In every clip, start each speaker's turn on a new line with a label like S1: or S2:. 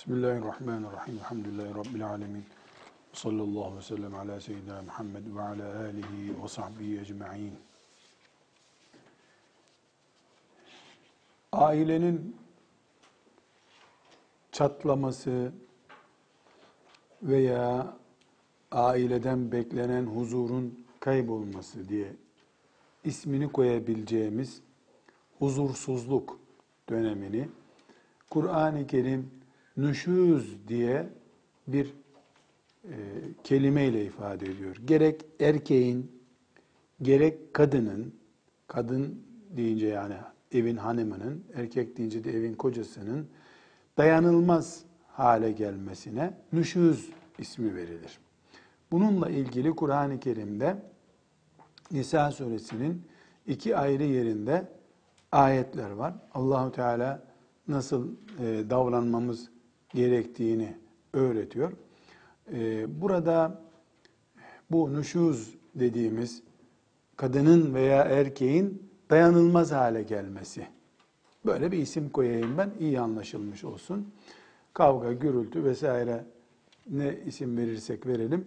S1: Bismillahirrahmanirrahim. Elhamdülillahi Rabbil alemin. Sallallahu aleyhi ve sellem ala seyyidina Muhammed ve ala alihi ve sahbihi ecma'in. Ailenin çatlaması veya aileden beklenen huzurun kaybolması diye ismini koyabileceğimiz huzursuzluk dönemini Kur'an-ı Kerim nüşuz diye bir e, kelimeyle ifade ediyor. Gerek erkeğin, gerek kadının, kadın deyince yani evin hanımının, erkek deyince de evin kocasının dayanılmaz hale gelmesine nüşuz ismi verilir. Bununla ilgili Kur'an-ı Kerim'de Nisa suresinin iki ayrı yerinde ayetler var. Allahu Teala nasıl e, davranmamız gerektiğini öğretiyor. E, burada bu nüşuz dediğimiz kadının veya erkeğin dayanılmaz hale gelmesi. Böyle bir isim koyayım ben iyi anlaşılmış olsun. Kavga, gürültü vesaire ne isim verirsek verelim.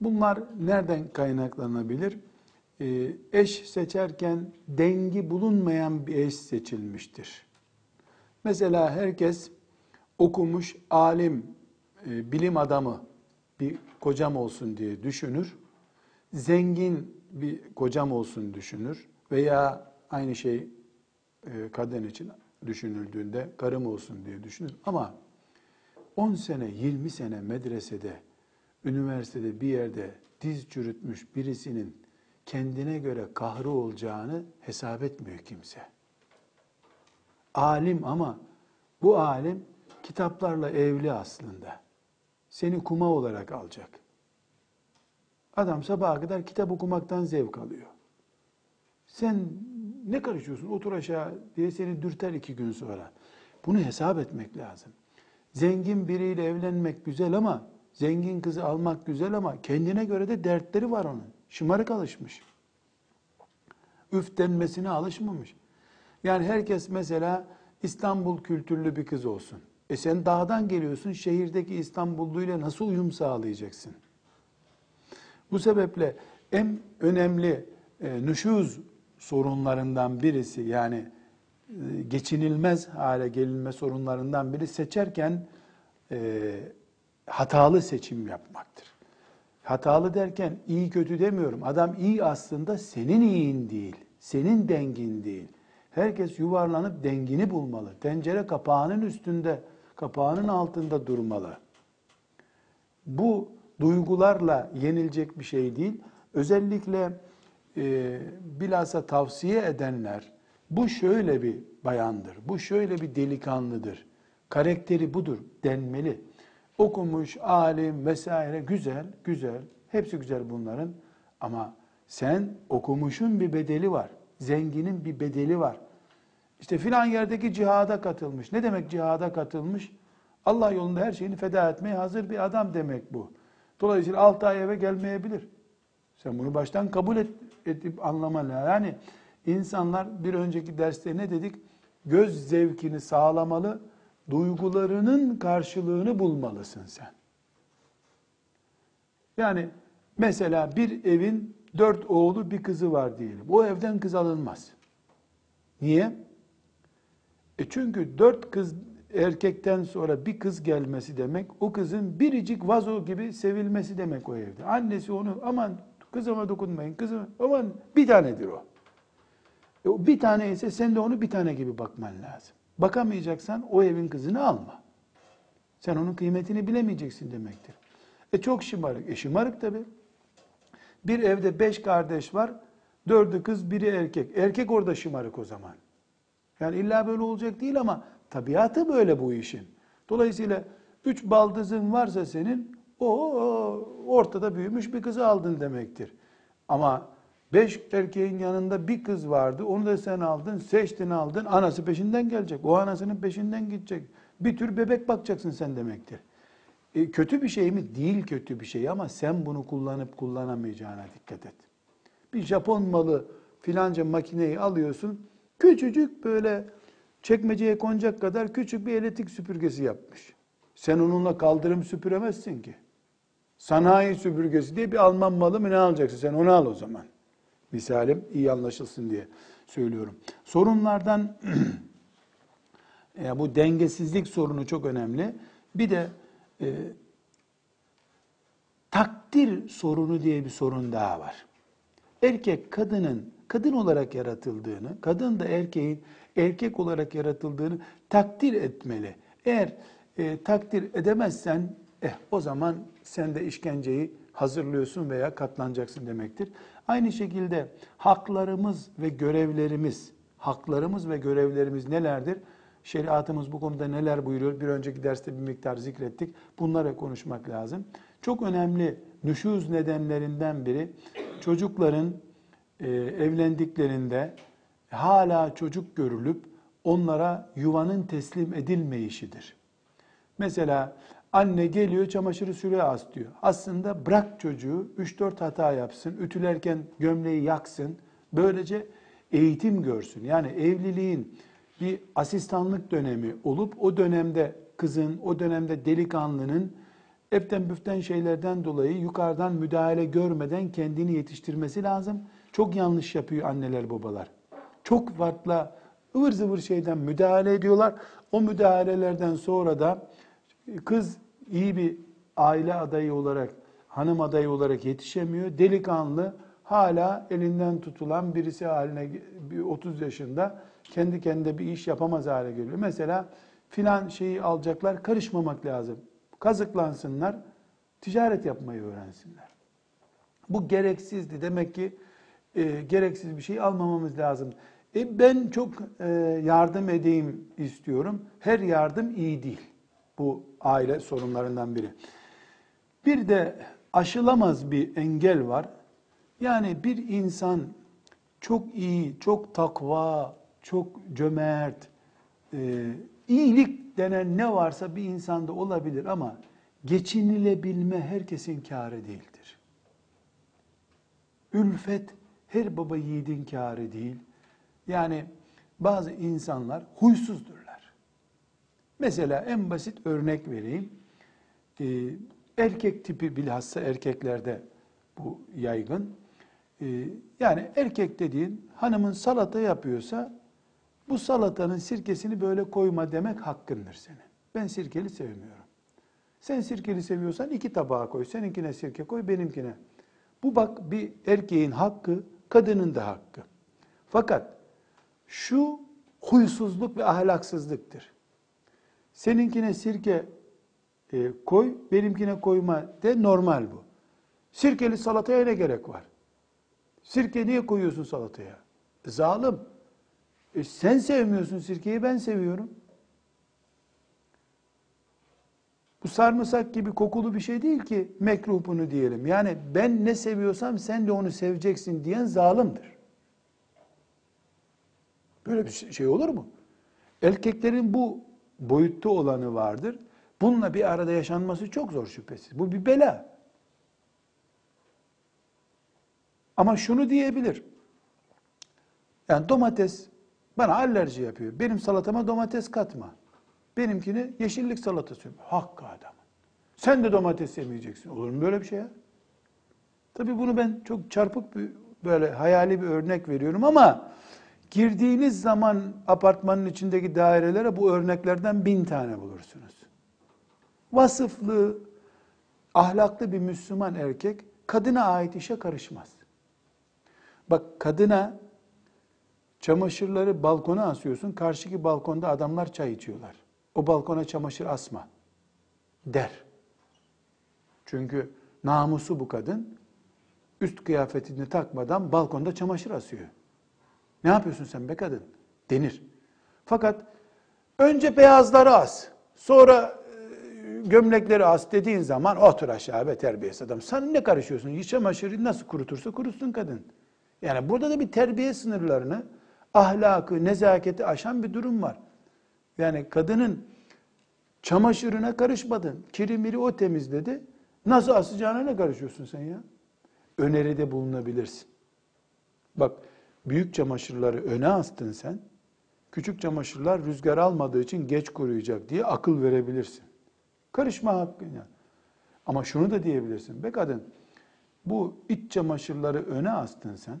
S1: Bunlar nereden kaynaklanabilir? Ee, eş seçerken dengi bulunmayan bir eş seçilmiştir. Mesela herkes okumuş, alim, e, bilim adamı bir kocam olsun diye düşünür. Zengin bir kocam olsun düşünür. Veya aynı şey e, kadın için düşünüldüğünde karım olsun diye düşünür. Ama 10 sene, 20 sene medresede, üniversitede bir yerde diz çürütmüş birisinin kendine göre kahrı olacağını hesap etmiyor kimse. Alim ama bu alim kitaplarla evli aslında. Seni kuma olarak alacak. Adam sabaha kadar kitap okumaktan zevk alıyor. Sen ne karışıyorsun otur aşağı diye seni dürter iki gün sonra. Bunu hesap etmek lazım. Zengin biriyle evlenmek güzel ama zengin kızı almak güzel ama kendine göre de dertleri var onun. Şımarık alışmış. Üf denmesine alışmamış. Yani herkes mesela İstanbul kültürlü bir kız olsun. E sen dağdan geliyorsun, şehirdeki İstanbulluyla nasıl uyum sağlayacaksın? Bu sebeple en önemli e, nüşuz sorunlarından birisi yani e, geçinilmez hale gelinme sorunlarından biri seçerken e, hatalı seçim yapmaktır. Hatalı derken iyi kötü demiyorum. Adam iyi aslında senin iyin değil, senin dengin değil. Herkes yuvarlanıp dengini bulmalı. Tencere kapağının üstünde, kapağının altında durmalı. Bu duygularla yenilecek bir şey değil. Özellikle e, bilhassa tavsiye edenler, bu şöyle bir bayandır, bu şöyle bir delikanlıdır, karakteri budur denmeli. Okumuş, alim vesaire güzel, güzel, hepsi güzel bunların ama sen okumuşun bir bedeli var zenginin bir bedeli var. İşte filan yerdeki cihada katılmış. Ne demek cihada katılmış? Allah yolunda her şeyini feda etmeye hazır bir adam demek bu. Dolayısıyla 6 ay eve gelmeyebilir. Sen bunu baştan kabul et, edip anlaman. Yani insanlar bir önceki derste ne dedik? Göz zevkini sağlamalı, duygularının karşılığını bulmalısın sen. Yani mesela bir evin dört oğlu bir kızı var diyelim. O evden kız alınmaz. Niye? E çünkü dört kız erkekten sonra bir kız gelmesi demek, o kızın biricik vazo gibi sevilmesi demek o evde. Annesi onu aman kızıma dokunmayın, kızım aman bir tanedir o. E o bir tane ise sen de onu bir tane gibi bakman lazım. Bakamayacaksan o evin kızını alma. Sen onun kıymetini bilemeyeceksin demektir. E çok şımarık. E şımarık tabii. Bir evde beş kardeş var. Dördü kız, biri erkek. Erkek orada şımarık o zaman. Yani illa böyle olacak değil ama tabiatı böyle bu işin. Dolayısıyla üç baldızın varsa senin o ortada büyümüş bir kızı aldın demektir. Ama beş erkeğin yanında bir kız vardı. Onu da sen aldın, seçtin aldın. Anası peşinden gelecek. O anasının peşinden gidecek. Bir tür bebek bakacaksın sen demektir. E, kötü bir şey mi? Değil kötü bir şey ama sen bunu kullanıp kullanamayacağına dikkat et. Bir Japon malı filanca makineyi alıyorsun. Küçücük böyle çekmeceye konacak kadar küçük bir elektrik süpürgesi yapmış. Sen onunla kaldırım süpüremezsin ki. Sanayi süpürgesi diye bir Alman malı mı ne alacaksın? Sen onu al o zaman. Misalim iyi anlaşılsın diye söylüyorum. Sorunlardan yani bu dengesizlik sorunu çok önemli. Bir de e, takdir sorunu diye bir sorun daha var. Erkek kadının kadın olarak yaratıldığını, kadın da erkeğin erkek olarak yaratıldığını takdir etmeli. Eğer e, takdir edemezsen eh, o zaman sen de işkenceyi hazırlıyorsun veya katlanacaksın demektir. Aynı şekilde haklarımız ve görevlerimiz, haklarımız ve görevlerimiz nelerdir? Şeriatımız bu konuda neler buyuruyor? Bir önceki derste bir miktar zikrettik. Bunlara konuşmak lazım. Çok önemli nüşuz nedenlerinden biri çocukların e, evlendiklerinde hala çocuk görülüp onlara yuvanın teslim edilmeyişidir. Mesela anne geliyor çamaşırı sürüyor as diyor. Aslında bırak çocuğu 3-4 hata yapsın, ütülerken gömleği yaksın. Böylece eğitim görsün. Yani evliliğin bir asistanlık dönemi olup o dönemde kızın, o dönemde delikanlının eften büften şeylerden dolayı yukarıdan müdahale görmeden kendini yetiştirmesi lazım. Çok yanlış yapıyor anneler babalar. Çok farklı ıvır zıvır şeyden müdahale ediyorlar. O müdahalelerden sonra da kız iyi bir aile adayı olarak, hanım adayı olarak yetişemiyor. Delikanlı hala elinden tutulan birisi haline 30 yaşında kendi kendine bir iş yapamaz hale geliyor. Mesela filan şeyi alacaklar karışmamak lazım. Kazıklansınlar, ticaret yapmayı öğrensinler. Bu gereksizdi. Demek ki e, gereksiz bir şey almamamız lazım. E, ben çok e, yardım edeyim istiyorum. Her yardım iyi değil. Bu aile sorunlarından biri. Bir de aşılamaz bir engel var. Yani bir insan çok iyi, çok takva, çok cömert, e, iyilik denen ne varsa bir insanda olabilir ama geçinilebilme herkesin kârı değildir. Ülfet her baba yiğidin kârı değil. Yani bazı insanlar huysuzdurlar. Mesela en basit örnek vereyim. Ee, erkek tipi bilhassa erkeklerde bu yaygın. Ee, yani erkek dediğin hanımın salata yapıyorsa bu salatanın sirkesini böyle koyma demek hakkındır senin. Ben sirkeli sevmiyorum. Sen sirkeli seviyorsan iki tabağa koy. Seninkine sirke koy, benimkine. Bu bak bir erkeğin hakkı, kadının da hakkı. Fakat şu huysuzluk ve ahlaksızlıktır. Seninkine sirke e, koy, benimkine koyma de normal bu. Sirkeli salataya ne gerek var? Sirke niye koyuyorsun salataya? Zalim. E sen sevmiyorsun sirkeyi, ben seviyorum. Bu sarımsak gibi kokulu bir şey değil ki mekruh bunu diyelim. Yani ben ne seviyorsam sen de onu seveceksin diyen zalimdir. Böyle bir şey olur mu? Erkeklerin bu boyutta olanı vardır. Bununla bir arada yaşanması çok zor şüphesiz. Bu bir bela. Ama şunu diyebilir. Yani domates bana alerji yapıyor. Benim salatama domates katma. Benimkini yeşillik salatası yapıyor. Hakkı adam. Sen de domates yemeyeceksin. Olur mu böyle bir şey ya? Tabii bunu ben çok çarpık bir böyle hayali bir örnek veriyorum ama girdiğiniz zaman apartmanın içindeki dairelere bu örneklerden bin tane bulursunuz. Vasıflı, ahlaklı bir Müslüman erkek kadına ait işe karışmaz. Bak kadına çamaşırları balkona asıyorsun. Karşıki balkonda adamlar çay içiyorlar. O balkona çamaşır asma der. Çünkü namusu bu kadın üst kıyafetini takmadan balkonda çamaşır asıyor. Ne yapıyorsun sen be kadın? Denir. Fakat önce beyazları as, sonra e, gömlekleri as dediğin zaman otur aşağı be terbiyesiz adam. Sen ne karışıyorsun? Çamaşırı nasıl kurutursa kurutsun kadın. Yani burada da bir terbiye sınırlarını, ahlakı, nezaketi aşan bir durum var. Yani kadının çamaşırına karışmadın. Kirimiri o temizledi. Nasıl asacağına ne karışıyorsun sen ya? Öneride bulunabilirsin. Bak büyük çamaşırları öne astın sen. Küçük çamaşırlar rüzgar almadığı için geç kuruyacak diye akıl verebilirsin. Karışma hakkına. Ama şunu da diyebilirsin. Be kadın bu iç çamaşırları öne astın sen.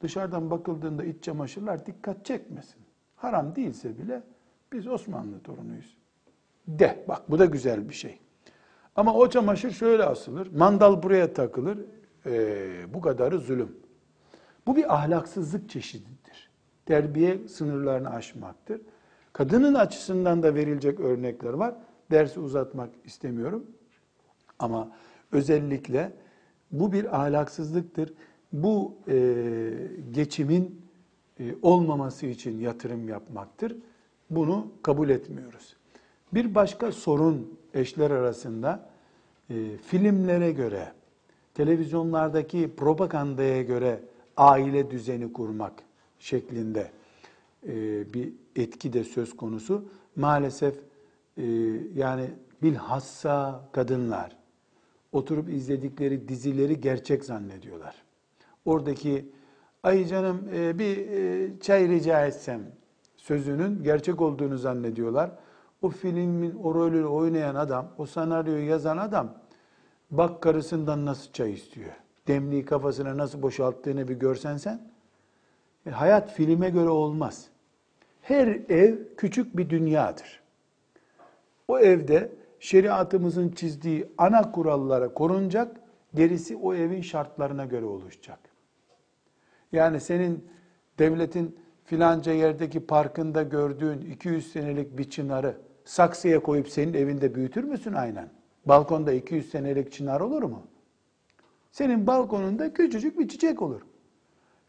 S1: Dışarıdan bakıldığında iç çamaşırlar dikkat çekmesin. Haram değilse bile biz Osmanlı torunuyuz. De bak bu da güzel bir şey. Ama o çamaşır şöyle asılır. Mandal buraya takılır. Ee, bu kadarı zulüm. Bu bir ahlaksızlık çeşididir. Terbiye sınırlarını aşmaktır. Kadının açısından da verilecek örnekler var. Dersi uzatmak istemiyorum. Ama özellikle bu bir ahlaksızlıktır. Bu e, geçimin e, olmaması için yatırım yapmaktır. Bunu kabul etmiyoruz. Bir başka sorun eşler arasında e, filmlere göre, televizyonlardaki propagandaya göre aile düzeni kurmak şeklinde e, bir etki de söz konusu. Maalesef e, yani bilhassa kadınlar oturup izledikleri dizileri gerçek zannediyorlar. Oradaki ay canım e, bir çay rica etsem sözünün gerçek olduğunu zannediyorlar. O filmin o rolü oynayan adam, o senaryoyu yazan adam bak karısından nasıl çay istiyor. Demliği kafasına nasıl boşalttığını bir görsen sen. E, hayat filme göre olmaz. Her ev küçük bir dünyadır. O evde şeriatımızın çizdiği ana kurallara korunacak, gerisi o evin şartlarına göre oluşacak. Yani senin devletin filanca yerdeki parkında gördüğün 200 senelik bir çınarı saksıya koyup senin evinde büyütür müsün aynen? Balkonda 200 senelik çınar olur mu? Senin balkonunda küçücük bir çiçek olur.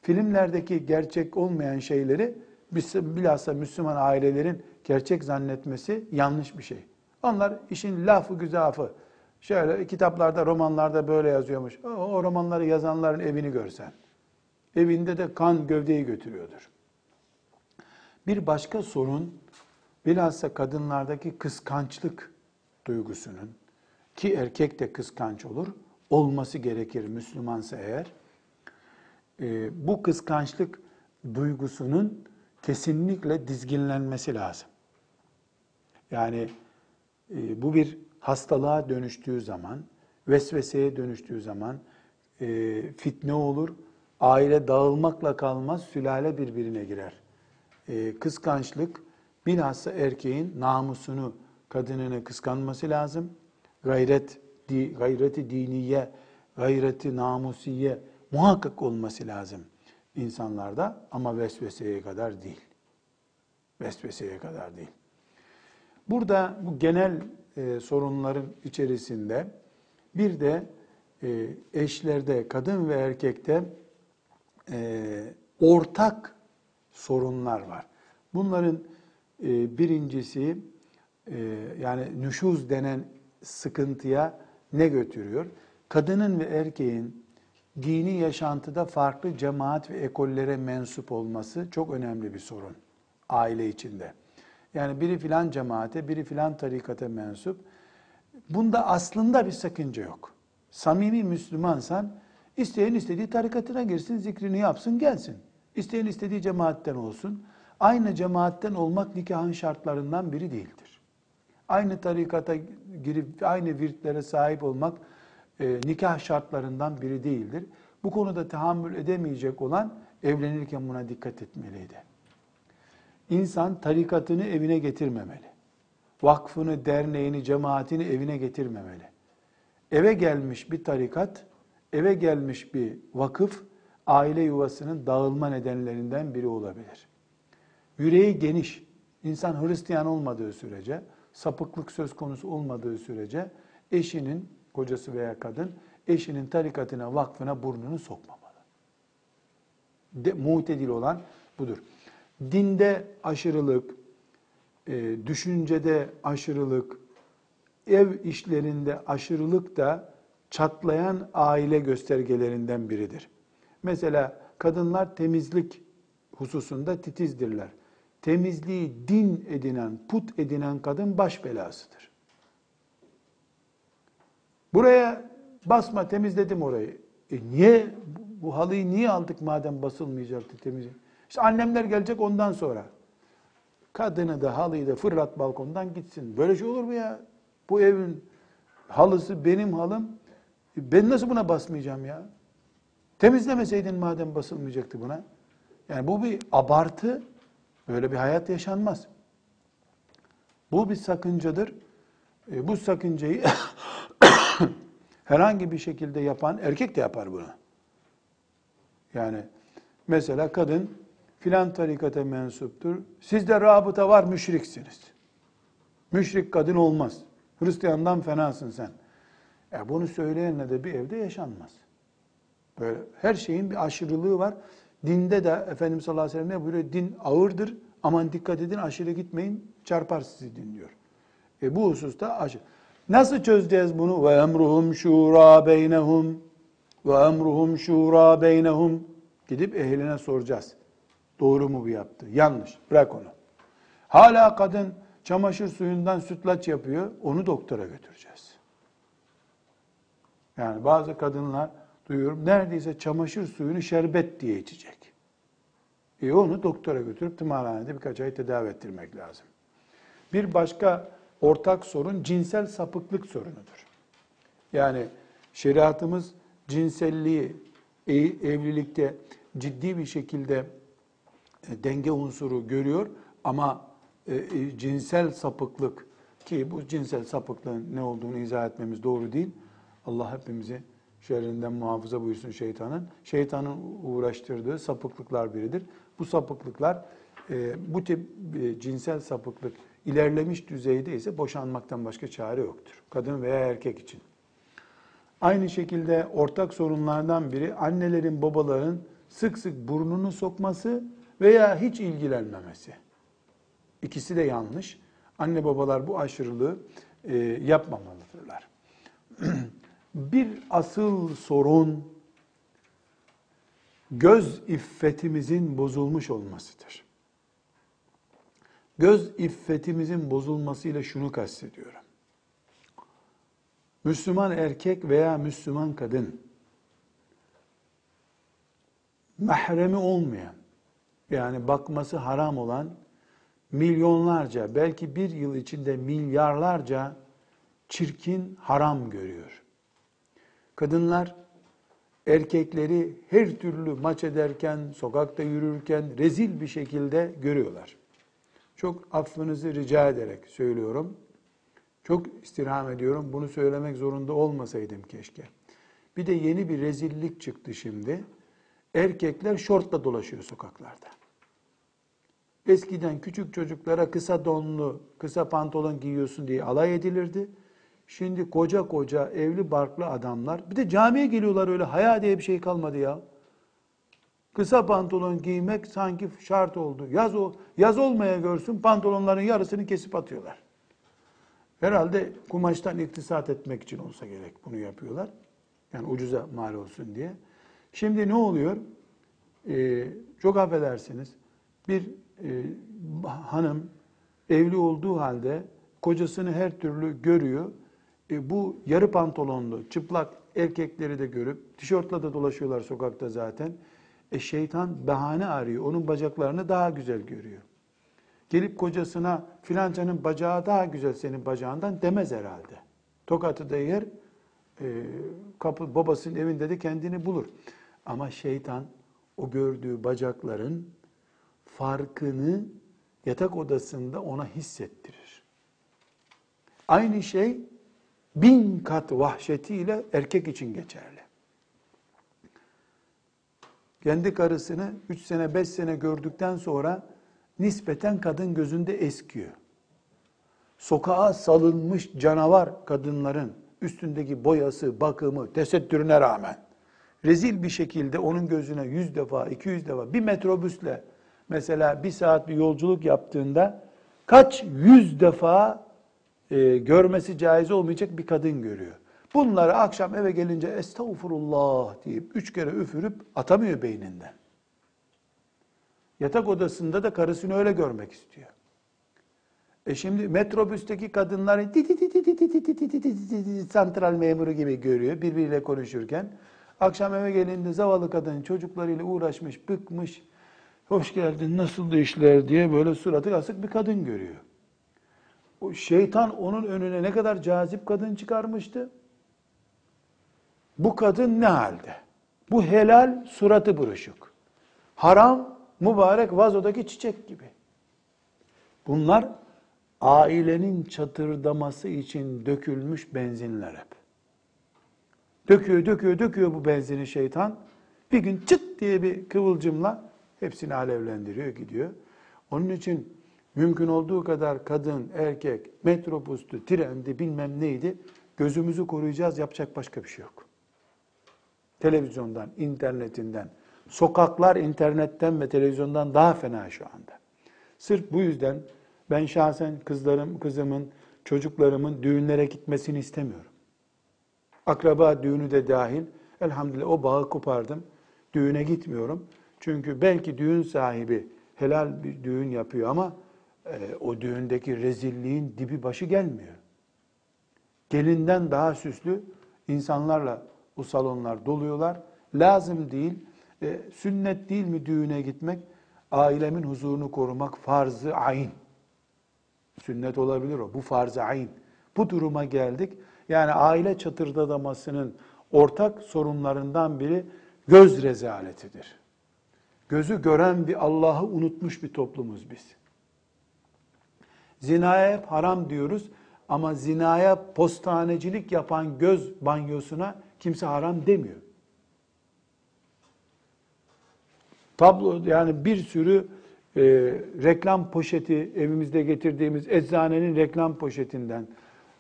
S1: Filmlerdeki gerçek olmayan şeyleri bilhassa Müslüman ailelerin gerçek zannetmesi yanlış bir şey. Onlar işin lafı güzafı. Şöyle kitaplarda, romanlarda böyle yazıyormuş. O, o romanları yazanların evini görsen. Evinde de kan gövdeyi götürüyordur. Bir başka sorun bilhassa kadınlardaki kıskançlık duygusunun ki erkek de kıskanç olur olması gerekir Müslümansa eğer. E, bu kıskançlık duygusunun kesinlikle dizginlenmesi lazım. Yani e, bu bir hastalığa dönüştüğü zaman, vesveseye dönüştüğü zaman e, fitne olur, aile dağılmakla kalmaz, sülale birbirine girer. E, kıskançlık bilhassa erkeğin namusunu, kadınını kıskanması lazım. Gayret, di, gayreti diniye, gayreti namusiye muhakkak olması lazım insanlarda ama vesveseye kadar değil. Vesveseye kadar değil. Burada bu genel e, sorunların içerisinde bir de e, eşlerde, kadın ve erkekte e, ortak sorunlar var. Bunların e, birincisi e, yani nüşuz denen sıkıntıya ne götürüyor? Kadının ve erkeğin dini yaşantıda farklı cemaat ve ekollere mensup olması çok önemli bir sorun aile içinde. Yani biri filan cemaate, biri filan tarikata mensup. Bunda aslında bir sakınca yok. Samimi Müslümansan isteyen istediği tarikatına girsin, zikrini yapsın, gelsin. İsteyen istediği cemaatten olsun. Aynı cemaatten olmak nikahın şartlarından biri değildir. Aynı tarikata girip aynı virtlere sahip olmak e, nikah şartlarından biri değildir. Bu konuda tahammül edemeyecek olan evlenirken buna dikkat etmeliydi. İnsan tarikatını evine getirmemeli. Vakfını, derneğini, cemaatini evine getirmemeli. Eve gelmiş bir tarikat, eve gelmiş bir vakıf, aile yuvasının dağılma nedenlerinden biri olabilir. Yüreği geniş, insan Hristiyan olmadığı sürece, sapıklık söz konusu olmadığı sürece eşinin, kocası veya kadın, eşinin tarikatına, vakfına burnunu sokmamalı. De, mutedil olan budur. Dinde aşırılık, e, düşüncede aşırılık, ev işlerinde aşırılık da çatlayan aile göstergelerinden biridir. Mesela kadınlar temizlik hususunda titizdirler. Temizliği din edinen, put edinen kadın baş belasıdır. Buraya basma temizledim orayı. E niye bu halıyı niye aldık madem basılmayacaktı temizlik? İşte annemler gelecek ondan sonra. Kadını da halıyı da fırlat balkondan gitsin. Böyle şey olur mu ya? Bu evin halısı benim halım. E, Ben nasıl buna basmayacağım ya? Temizlemeseydin madem basılmayacaktı buna. Yani bu bir abartı. Böyle bir hayat yaşanmaz. Bu bir sakıncadır. E, bu sakıncayı herhangi bir şekilde yapan erkek de yapar bunu. Yani mesela kadın filan tarikata mensuptur. Sizde rabıta var müşriksiniz. Müşrik kadın olmaz. Hristiyandan fenasın sen. E bunu söyleyenle de bir evde yaşanmaz. Böyle her şeyin bir aşırılığı var. Dinde de Efendimiz sallallahu aleyhi ve sellem ne buyuruyor? Din ağırdır. Aman dikkat edin aşırı gitmeyin. Çarpar sizi din diyor. E bu hususta aşırı. Nasıl çözeceğiz bunu? Ve emruhum şura beynehum ve emruhum şura beynehum. Gidip ehline soracağız. Doğru mu bu yaptı? Yanlış. Bırak onu. Hala kadın çamaşır suyundan sütlaç yapıyor. Onu doktora götüreceğiz. Yani bazı kadınlar duyuyorum neredeyse çamaşır suyunu şerbet diye içecek. E onu doktora götürüp tımarhanede birkaç ay tedavi ettirmek lazım. Bir başka ortak sorun cinsel sapıklık sorunudur. Yani şeriatımız cinselliği e, evlilikte ciddi bir şekilde e, denge unsuru görüyor ama e, cinsel sapıklık ki bu cinsel sapıklığın ne olduğunu izah etmemiz doğru değil. Allah hepimizi şerrinden muhafaza buyursun şeytanın. Şeytanın uğraştırdığı sapıklıklar biridir. Bu sapıklıklar e, bu tip e, cinsel sapıklık ilerlemiş düzeyde ise boşanmaktan başka çare yoktur. Kadın veya erkek için. Aynı şekilde ortak sorunlardan biri annelerin, babaların sık sık burnunu sokması veya hiç ilgilenmemesi. İkisi de yanlış. Anne babalar bu aşırılığı e, yapmamalıdırlar. Bir asıl sorun göz iffetimizin bozulmuş olmasıdır. Göz iffetimizin bozulmasıyla şunu kastediyorum. Müslüman erkek veya Müslüman kadın mahremi olmayan yani bakması haram olan milyonlarca belki bir yıl içinde milyarlarca çirkin haram görüyor. Kadınlar erkekleri her türlü maç ederken, sokakta yürürken rezil bir şekilde görüyorlar. Çok affınızı rica ederek söylüyorum. Çok istirham ediyorum. Bunu söylemek zorunda olmasaydım keşke. Bir de yeni bir rezillik çıktı şimdi. Erkekler şortla dolaşıyor sokaklarda. Eskiden küçük çocuklara kısa donlu, kısa pantolon giyiyorsun diye alay edilirdi. Şimdi koca koca evli barklı adamlar bir de camiye geliyorlar öyle haya diye bir şey kalmadı ya. Kısa pantolon giymek sanki şart oldu. Yaz o yaz olmaya görsün pantolonların yarısını kesip atıyorlar. Herhalde kumaştan iktisat etmek için olsa gerek bunu yapıyorlar. Yani ucuza mal olsun diye. Şimdi ne oluyor? Ee, çok affedersiniz. Bir e, hanım evli olduğu halde kocasını her türlü görüyor. E, bu yarı pantolonlu, çıplak erkekleri de görüp, tişörtle de dolaşıyorlar sokakta zaten. E şeytan bahane arıyor. Onun bacaklarını daha güzel görüyor. Gelip kocasına filancanın bacağı daha güzel senin bacağından demez herhalde. Tokatı da yer, e, kapı, babasının evinde de kendini bulur. Ama şeytan o gördüğü bacakların farkını yatak odasında ona hissettirir. Aynı şey bin kat vahşetiyle erkek için geçerli. Kendi karısını üç sene beş sene gördükten sonra nispeten kadın gözünde eskiyor. Sokağa salınmış canavar kadınların üstündeki boyası, bakımı, tesettürüne rağmen rezil bir şekilde onun gözüne yüz defa, iki yüz defa bir metrobüsle mesela bir saat bir yolculuk yaptığında kaç yüz defa e, görmesi caiz olmayacak bir kadın görüyor. Bunları akşam eve gelince estağfurullah deyip üç kere üfürüp atamıyor beyninden. Yatak odasında da karısını öyle görmek istiyor. E şimdi metrobüsteki kadınları santral memuru gibi görüyor birbiriyle konuşurken. Akşam eve gelince zavallı kadın çocuklarıyla uğraşmış, bıkmış. Hoş geldin, nasıl işler diye böyle suratı asık bir kadın görüyor. O şeytan onun önüne ne kadar cazip kadın çıkarmıştı? Bu kadın ne halde? Bu helal suratı buruşuk. Haram mübarek vazodaki çiçek gibi. Bunlar ailenin çatırdaması için dökülmüş benzinler hep. Döküyor, döküyor, döküyor bu benzini şeytan. Bir gün çıt diye bir kıvılcımla hepsini alevlendiriyor, gidiyor. Onun için mümkün olduğu kadar kadın, erkek, metrobustu, trendi, bilmem neydi, gözümüzü koruyacağız, yapacak başka bir şey yok. Televizyondan, internetinden, sokaklar internetten ve televizyondan daha fena şu anda. Sırf bu yüzden ben şahsen kızlarım, kızımın, çocuklarımın düğünlere gitmesini istemiyorum. Akraba düğünü de dahil. Elhamdülillah o bağı kopardım. Düğüne gitmiyorum. Çünkü belki düğün sahibi helal bir düğün yapıyor ama o düğündeki rezilliğin dibi başı gelmiyor. Gelinden daha süslü insanlarla o salonlar doluyorlar. Lazım değil, e, sünnet değil mi düğüne gitmek? Ailemin huzurunu korumak farz-ı ayn. Sünnet olabilir o. Bu farz-ı ayn. Bu duruma geldik. Yani aile çatırdadamasının ortak sorunlarından biri göz rezaletidir. Gözü gören bir Allah'ı unutmuş bir toplumuz biz. Zinaya hep haram diyoruz ama zinaya postanecilik yapan göz banyosuna kimse haram demiyor. Tablo yani bir sürü e, reklam poşeti evimizde getirdiğimiz eczanenin reklam poşetinden,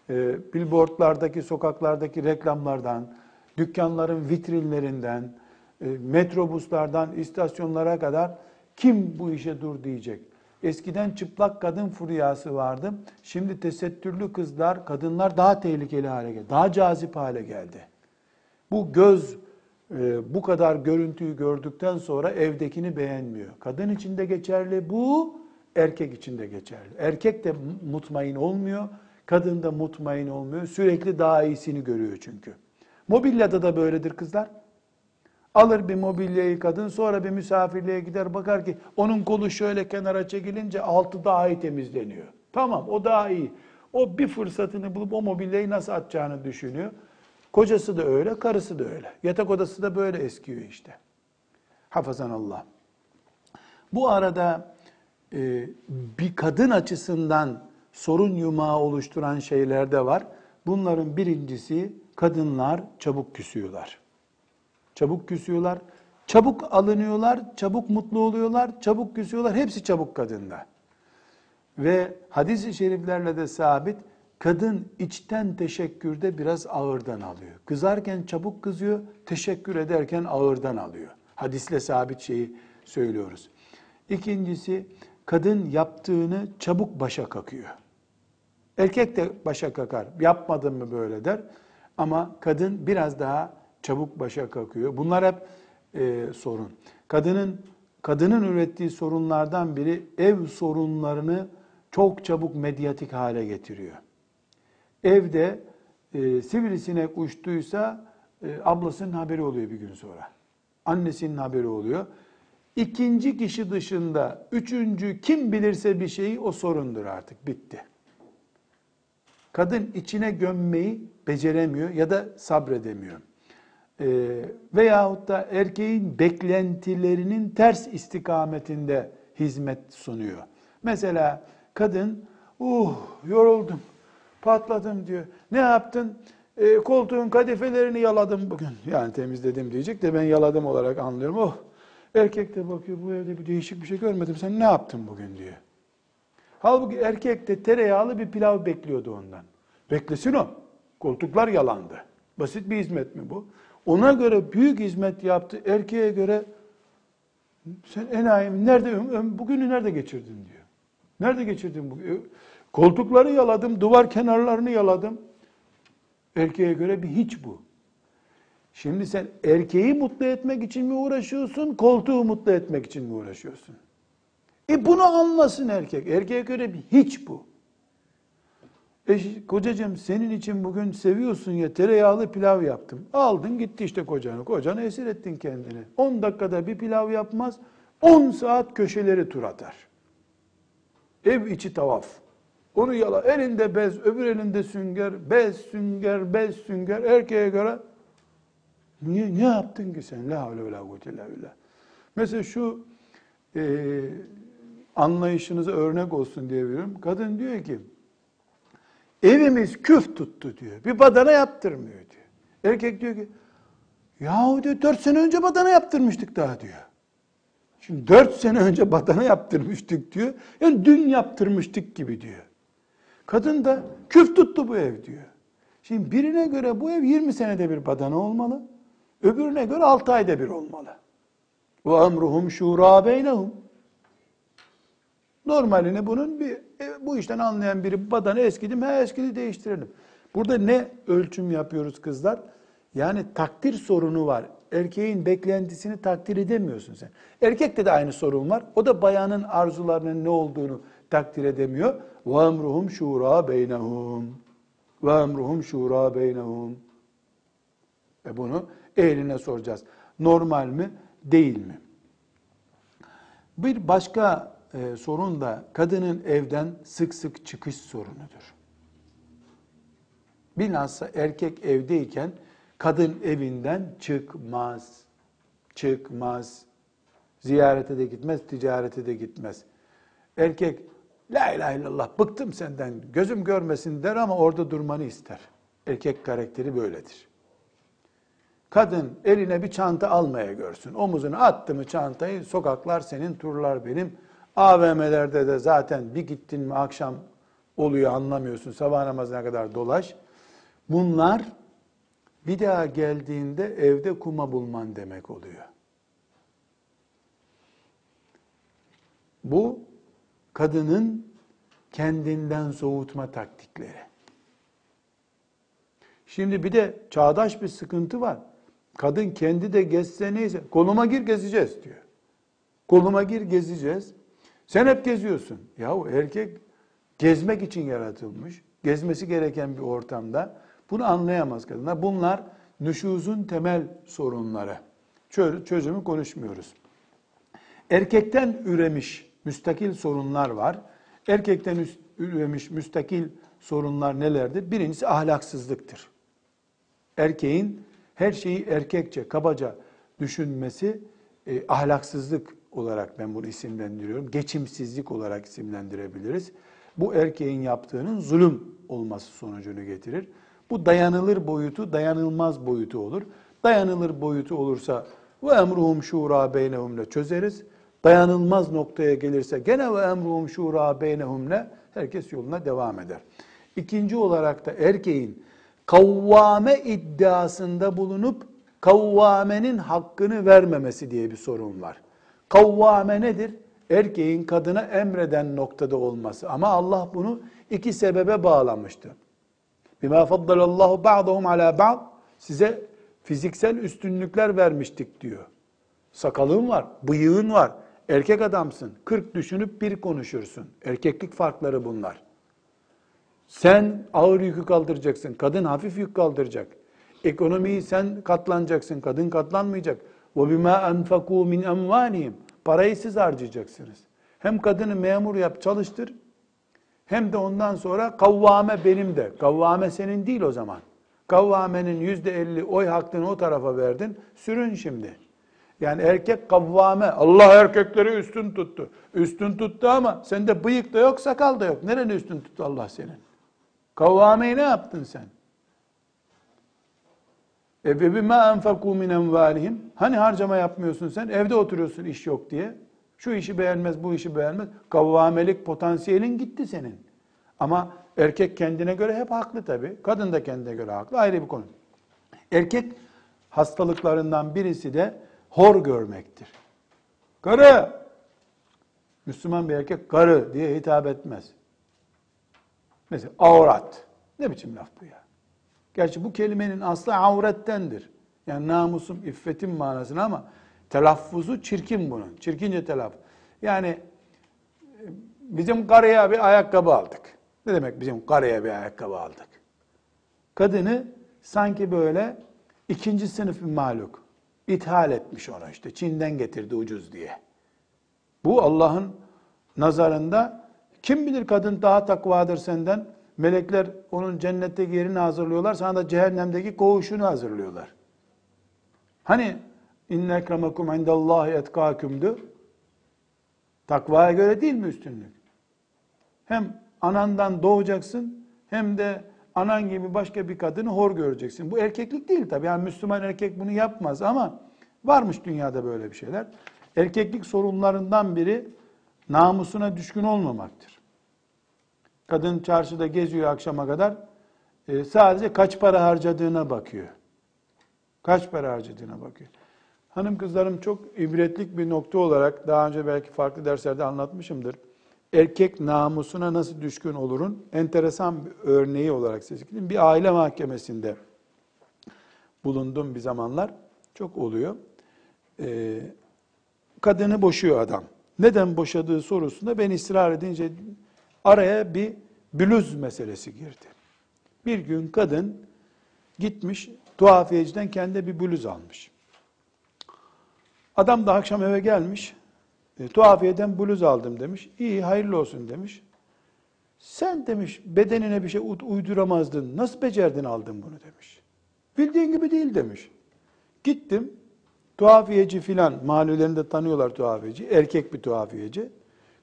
S1: e, billboardlardaki, sokaklardaki reklamlardan, dükkanların vitrinlerinden, e, metrobuslardan istasyonlara kadar kim bu işe dur diyecek? Eskiden çıplak kadın furyası vardı. Şimdi tesettürlü kızlar, kadınlar daha tehlikeli hale geldi. Daha cazip hale geldi. Bu göz e, bu kadar görüntüyü gördükten sonra evdekini beğenmiyor. Kadın için de geçerli bu, erkek için de geçerli. Erkek de mutmain olmuyor, kadın da mutmain olmuyor. Sürekli daha iyisini görüyor çünkü. Mobilyada da böyledir kızlar. Alır bir mobilyayı kadın sonra bir misafirliğe gider bakar ki onun kolu şöyle kenara çekilince altı daha iyi temizleniyor. Tamam o daha iyi. O bir fırsatını bulup o mobilyayı nasıl atacağını düşünüyor. Kocası da öyle, karısı da öyle. Yatak odası da böyle eskiyor işte. Hafazan Allah. Bu arada e, bir kadın açısından sorun yumağı oluşturan şeyler de var. Bunların birincisi kadınlar çabuk küsüyorlar. Çabuk küsüyorlar, çabuk alınıyorlar, çabuk mutlu oluyorlar, çabuk küsüyorlar. Hepsi çabuk kadında. Ve hadis-i şeriflerle de sabit kadın içten teşekkürde biraz ağırdan alıyor. Kızarken çabuk kızıyor, teşekkür ederken ağırdan alıyor. Hadisle sabit şeyi söylüyoruz. İkincisi kadın yaptığını çabuk başa kakıyor. Erkek de başa kakar. Yapmadın mı böyle der. Ama kadın biraz daha çabuk başa kakıyor. Bunlar hep e, sorun. Kadının kadının ürettiği sorunlardan biri ev sorunlarını çok çabuk medyatik hale getiriyor. Evde e, sivrisinek uçtuysa e, ablasının haberi oluyor bir gün sonra. Annesinin haberi oluyor. İkinci kişi dışında üçüncü kim bilirse bir şeyi o sorundur artık bitti. Kadın içine gömmeyi beceremiyor ya da sabredemiyor. Ee, veyahut da erkeğin beklentilerinin ters istikametinde hizmet sunuyor. Mesela kadın, uh yoruldum, patladım diyor. Ne yaptın? E, koltuğun kadifelerini yaladım bugün. Yani temizledim diyecek de ben yaladım olarak anlıyorum. Oh erkek de bakıyor bu evde bir değişik bir şey görmedim. Sen ne yaptın bugün diyor. Halbuki erkek de tereyağlı bir pilav bekliyordu ondan. Beklesin o. Koltuklar yalandı. Basit bir hizmet mi bu? Ona göre büyük hizmet yaptı. Erkeğe göre sen enayim nerede bugünü nerede geçirdin diyor. Nerede geçirdin bugün? Koltukları yaladım, duvar kenarlarını yaladım. Erkeğe göre bir hiç bu. Şimdi sen erkeği mutlu etmek için mi uğraşıyorsun, koltuğu mutlu etmek için mi uğraşıyorsun? E bunu anlasın erkek. Erkeğe göre bir hiç bu. E, kocacığım senin için bugün seviyorsun ya tereyağlı pilav yaptım. Aldın gitti işte kocanı. Kocanı esir ettin kendini. 10 dakikada bir pilav yapmaz. 10 saat köşeleri tur atar. Ev içi tavaf. Onu yala. Elinde bez, öbür elinde sünger. Bez, sünger, bez, sünger. Erkeğe göre niye, ne yaptın ki sen? La havle ve la kuvvete. Mesela şu e, anlayışınıza örnek olsun diye veriyorum. Kadın diyor ki evimiz küf tuttu diyor. Bir badana yaptırmıyor diyor. Erkek diyor ki yahu diyor dört sene önce badana yaptırmıştık daha diyor. Şimdi dört sene önce badana yaptırmıştık diyor. Yani dün yaptırmıştık gibi diyor. Kadın da küf tuttu bu ev diyor. Şimdi birine göre bu ev 20 senede bir badana olmalı. Öbürüne göre 6 ayda bir olmalı. Ve emruhum şura beynehum. Normalini bunun bir e, bu işten anlayan biri badanı eskidi mi? Eskidi değiştirelim. Burada ne ölçüm yapıyoruz kızlar? Yani takdir sorunu var. Erkeğin beklentisini takdir edemiyorsun sen. Erkekte de aynı sorun var. O da bayanın arzularının ne olduğunu takdir edemiyor. Ve emruhum şura beynehum. Ve emruhum şura beynehum. E bunu ehline soracağız. Normal mi, değil mi? Bir başka e, sorun da kadının evden sık sık çıkış sorunudur. Bilhassa erkek evdeyken kadın evinden çıkmaz. Çıkmaz. Ziyarete de gitmez, ticarete de gitmez. Erkek la ilahe illallah bıktım senden gözüm görmesin der ama orada durmanı ister. Erkek karakteri böyledir. Kadın eline bir çanta almaya görsün. Omuzuna attı mı çantayı sokaklar senin turlar benim. AVM'lerde de zaten bir gittin mi akşam oluyor anlamıyorsun. Sabah namazına kadar dolaş. Bunlar bir daha geldiğinde evde kuma bulman demek oluyor. Bu kadının kendinden soğutma taktikleri. Şimdi bir de çağdaş bir sıkıntı var. Kadın kendi de gezse neyse, koluma gir gezeceğiz diyor. Koluma gir gezeceğiz. Sen hep geziyorsun. Yahu erkek gezmek için yaratılmış. Gezmesi gereken bir ortamda. Bunu anlayamaz kadınlar. Bunlar nüşuzun temel sorunları. Çözümü konuşmuyoruz. Erkekten üremiş müstakil sorunlar var. Erkekten üremiş müstakil sorunlar nelerdir? Birincisi ahlaksızlıktır. Erkeğin her şeyi erkekçe, kabaca düşünmesi e, ahlaksızlık olarak ben bunu isimlendiriyorum. Geçimsizlik olarak isimlendirebiliriz. Bu erkeğin yaptığının zulüm olması sonucunu getirir. Bu dayanılır boyutu, dayanılmaz boyutu olur. Dayanılır boyutu olursa ve emruhum şura beynehumle çözeriz. Dayanılmaz noktaya gelirse gene ve emruhum şura beynehumle herkes yoluna devam eder. İkinci olarak da erkeğin kavvame iddiasında bulunup kavvamenin hakkını vermemesi diye bir sorun var. Kavvame nedir? Erkeğin kadına emreden noktada olması. Ama Allah bunu iki sebebe bağlamıştı. Bima faddalallahu ba'dahum ala ba'd. Size fiziksel üstünlükler vermiştik diyor. Sakalın var, bıyığın var. Erkek adamsın. Kırk düşünüp bir konuşursun. Erkeklik farkları bunlar. Sen ağır yükü kaldıracaksın. Kadın hafif yük kaldıracak. Ekonomiyi sen katlanacaksın. Kadın katlanmayacak. وَبِمَا أَنْفَقُوا مِنْ اَمْوَانِهِمْ Parayı siz harcayacaksınız. Hem kadını memur yap, çalıştır. Hem de ondan sonra kavvame benim de. Kavvame senin değil o zaman. Kavvamenin yüzde elli oy hakkını o tarafa verdin. Sürün şimdi. Yani erkek kavvame. Allah erkekleri üstün tuttu. Üstün tuttu ama sende bıyık da yok, sakal da yok. Nereni üstün tuttu Allah senin? Kavvameyi ne yaptın sen? E bima enfakû min envâlihim. Hani harcama yapmıyorsun sen? Evde oturuyorsun iş yok diye. Şu işi beğenmez, bu işi beğenmez. Kavvamelik potansiyelin gitti senin. Ama erkek kendine göre hep haklı tabii. Kadın da kendine göre haklı. Ayrı bir konu. Erkek hastalıklarından birisi de hor görmektir. Karı! Müslüman bir erkek karı diye hitap etmez. Mesela avrat. Ne biçim laf bu ya? Gerçi bu kelimenin aslı avrettendir. Yani namusum, iffetim manasına ama telaffuzu çirkin bunun. Çirkince telaffuz. Yani bizim karıya bir ayakkabı aldık. Ne demek bizim karıya bir ayakkabı aldık? Kadını sanki böyle ikinci sınıf bir maluk. ithal etmiş onu işte. Çin'den getirdi ucuz diye. Bu Allah'ın nazarında Kim bilir kadın daha takvadır senden. Melekler onun cennetteki yerini hazırlıyorlar. Sana da cehennemdeki koğuşunu hazırlıyorlar. Hani inne ekremakum indallahi etkâkümdü. Takvaya göre değil mi üstünlük? Hem anandan doğacaksın hem de anan gibi başka bir kadını hor göreceksin. Bu erkeklik değil tabii. Yani Müslüman erkek bunu yapmaz ama varmış dünyada böyle bir şeyler. Erkeklik sorunlarından biri namusuna düşkün olmamaktır. Kadın çarşıda geziyor akşama kadar. E, sadece kaç para harcadığına bakıyor. Kaç para harcadığına bakıyor. Hanım kızlarım çok ibretlik bir nokta olarak daha önce belki farklı derslerde anlatmışımdır. Erkek namusuna nasıl düşkün olurun enteresan bir örneği olarak size Bir aile mahkemesinde bulundum bir zamanlar. Çok oluyor. Ee, kadını boşuyor adam. Neden boşadığı sorusunda ben ısrar edince araya bir bluz meselesi girdi. Bir gün kadın gitmiş tuhafiyeciden kendi bir bluz almış. Adam da akşam eve gelmiş. E, tuhafiyeden bluz aldım demiş. İyi hayırlı olsun demiş. Sen demiş bedenine bir şey uyduramazdın. Nasıl becerdin aldın bunu demiş. Bildiğin gibi değil demiş. Gittim tuhafiyeci filan mahallelerinde tanıyorlar tuhafiyeci. Erkek bir tuhafiyeci.